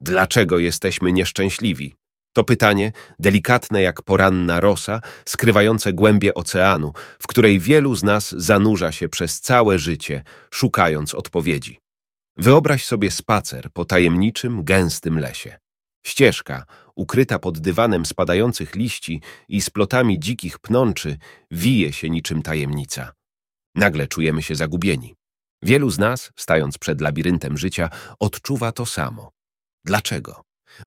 Dlaczego jesteśmy nieszczęśliwi? To pytanie, delikatne jak poranna rosa, skrywające głębie oceanu, w której wielu z nas zanurza się przez całe życie, szukając odpowiedzi. Wyobraź sobie spacer po tajemniczym, gęstym lesie. Ścieżka, ukryta pod dywanem spadających liści i splotami dzikich pnączy, wije się niczym tajemnica. Nagle czujemy się zagubieni. Wielu z nas, stając przed labiryntem życia, odczuwa to samo. Dlaczego?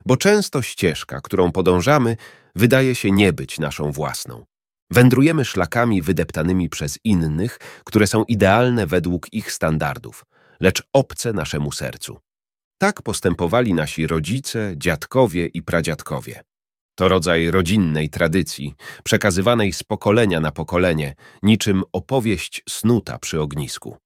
Bo często ścieżka, którą podążamy, wydaje się nie być naszą własną. Wędrujemy szlakami wydeptanymi przez innych, które są idealne według ich standardów, lecz obce naszemu sercu. Tak postępowali nasi rodzice, dziadkowie i pradziadkowie. To rodzaj rodzinnej tradycji, przekazywanej z pokolenia na pokolenie, niczym opowieść snuta przy ognisku.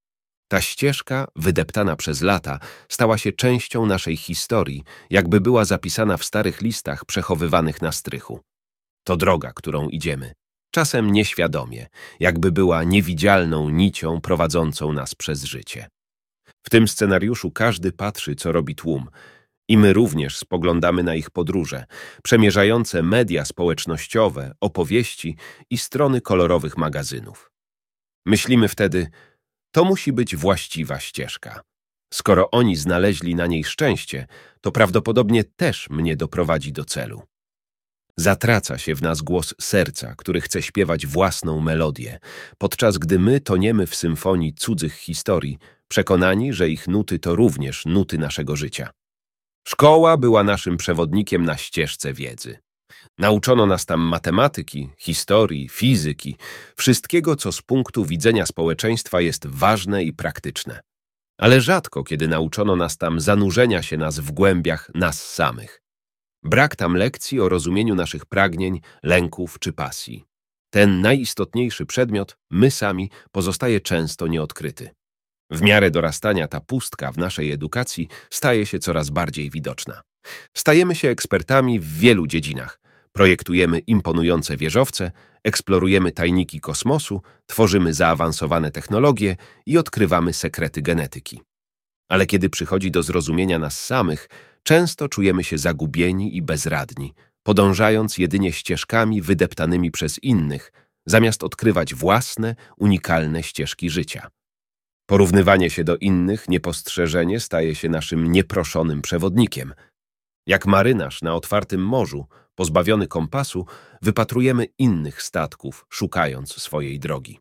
Ta ścieżka, wydeptana przez lata, stała się częścią naszej historii, jakby była zapisana w starych listach przechowywanych na strychu. To droga, którą idziemy. Czasem nieświadomie, jakby była niewidzialną nicią prowadzącą nas przez życie. W tym scenariuszu każdy patrzy, co robi tłum, i my również spoglądamy na ich podróże, przemierzające media społecznościowe, opowieści i strony kolorowych magazynów. Myślimy wtedy, to musi być właściwa ścieżka. Skoro oni znaleźli na niej szczęście, to prawdopodobnie też mnie doprowadzi do celu. Zatraca się w nas głos serca, który chce śpiewać własną melodię, podczas gdy my toniemy w symfonii cudzych historii, przekonani, że ich nuty to również nuty naszego życia. Szkoła była naszym przewodnikiem na ścieżce wiedzy. Nauczono nas tam matematyki, historii, fizyki, wszystkiego, co z punktu widzenia społeczeństwa jest ważne i praktyczne. Ale rzadko kiedy nauczono nas tam zanurzenia się nas w głębiach nas samych. Brak tam lekcji o rozumieniu naszych pragnień, lęków czy pasji. Ten najistotniejszy przedmiot, my sami, pozostaje często nieodkryty. W miarę dorastania ta pustka w naszej edukacji staje się coraz bardziej widoczna. Stajemy się ekspertami w wielu dziedzinach. Projektujemy imponujące wieżowce, eksplorujemy tajniki kosmosu, tworzymy zaawansowane technologie i odkrywamy sekrety genetyki. Ale kiedy przychodzi do zrozumienia nas samych, często czujemy się zagubieni i bezradni, podążając jedynie ścieżkami wydeptanymi przez innych, zamiast odkrywać własne, unikalne ścieżki życia. Porównywanie się do innych niepostrzeżenie staje się naszym nieproszonym przewodnikiem. Jak marynarz na otwartym morzu, pozbawiony kompasu, wypatrujemy innych statków, szukając swojej drogi.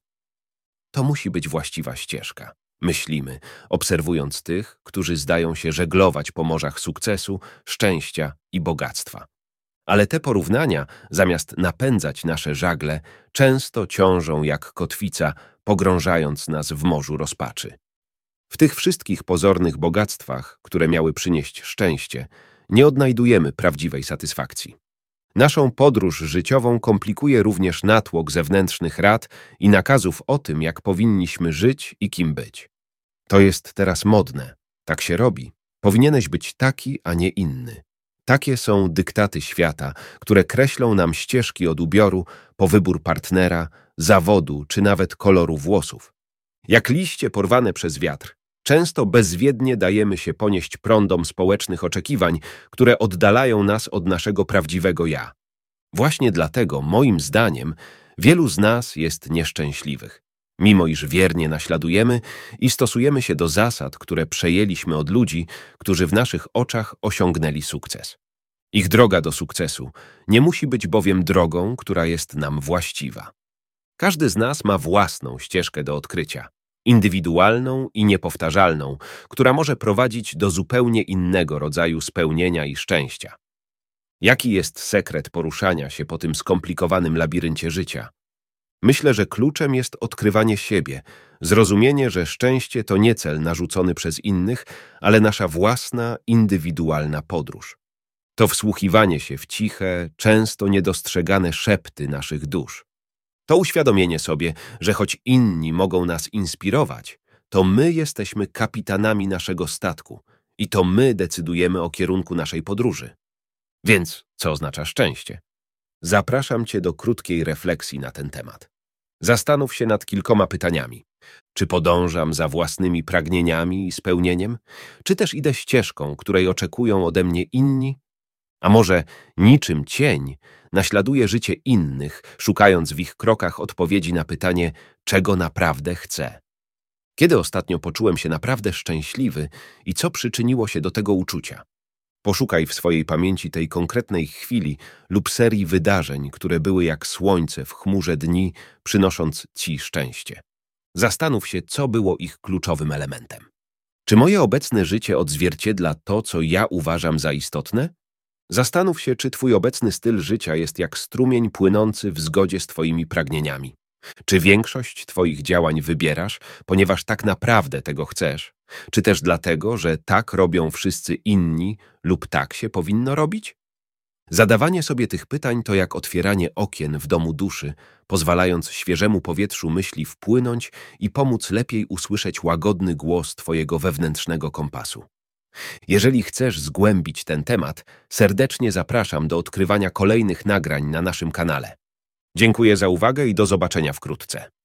To musi być właściwa ścieżka. Myślimy, obserwując tych, którzy zdają się żeglować po morzach sukcesu, szczęścia i bogactwa. Ale te porównania, zamiast napędzać nasze żagle, często ciążą jak kotwica, pogrążając nas w morzu rozpaczy. W tych wszystkich pozornych bogactwach, które miały przynieść szczęście, nie odnajdujemy prawdziwej satysfakcji. Naszą podróż życiową komplikuje również natłok zewnętrznych rad i nakazów o tym, jak powinniśmy żyć i kim być. To jest teraz modne. Tak się robi. Powinieneś być taki, a nie inny. Takie są dyktaty świata, które kreślą nam ścieżki od ubioru po wybór partnera, zawodu czy nawet koloru włosów. Jak liście porwane przez wiatr, często bezwiednie dajemy się ponieść prądom społecznych oczekiwań, które oddalają nas od naszego prawdziwego ja. Właśnie dlatego, moim zdaniem, wielu z nas jest nieszczęśliwych. Mimo iż wiernie naśladujemy i stosujemy się do zasad, które przejęliśmy od ludzi, którzy w naszych oczach osiągnęli sukces. Ich droga do sukcesu nie musi być bowiem drogą, która jest nam właściwa. Każdy z nas ma własną ścieżkę do odkrycia, indywidualną i niepowtarzalną, która może prowadzić do zupełnie innego rodzaju spełnienia i szczęścia. Jaki jest sekret poruszania się po tym skomplikowanym labiryncie życia? Myślę, że kluczem jest odkrywanie siebie, zrozumienie, że szczęście to nie cel narzucony przez innych, ale nasza własna, indywidualna podróż. To wsłuchiwanie się w ciche, często niedostrzegane szepty naszych dusz. To uświadomienie sobie, że choć inni mogą nas inspirować, to my jesteśmy kapitanami naszego statku i to my decydujemy o kierunku naszej podróży. Więc co oznacza szczęście? Zapraszam Cię do krótkiej refleksji na ten temat. Zastanów się nad kilkoma pytaniami. Czy podążam za własnymi pragnieniami i spełnieniem, czy też idę ścieżką, której oczekują ode mnie inni? A może niczym cień naśladuję życie innych, szukając w ich krokach odpowiedzi na pytanie, czego naprawdę chcę? Kiedy ostatnio poczułem się naprawdę szczęśliwy i co przyczyniło się do tego uczucia? Poszukaj w swojej pamięci tej konkretnej chwili lub serii wydarzeń, które były jak słońce w chmurze dni, przynosząc ci szczęście. Zastanów się, co było ich kluczowym elementem. Czy moje obecne życie odzwierciedla to, co ja uważam za istotne? Zastanów się, czy twój obecny styl życia jest jak strumień płynący w zgodzie z twoimi pragnieniami. Czy większość twoich działań wybierasz, ponieważ tak naprawdę tego chcesz? Czy też dlatego, że tak robią wszyscy inni lub tak się powinno robić? Zadawanie sobie tych pytań to jak otwieranie okien w domu duszy, pozwalając świeżemu powietrzu myśli wpłynąć i pomóc lepiej usłyszeć łagodny głos twojego wewnętrznego kompasu. Jeżeli chcesz zgłębić ten temat, serdecznie zapraszam do odkrywania kolejnych nagrań na naszym kanale. Dziękuję za uwagę i do zobaczenia wkrótce.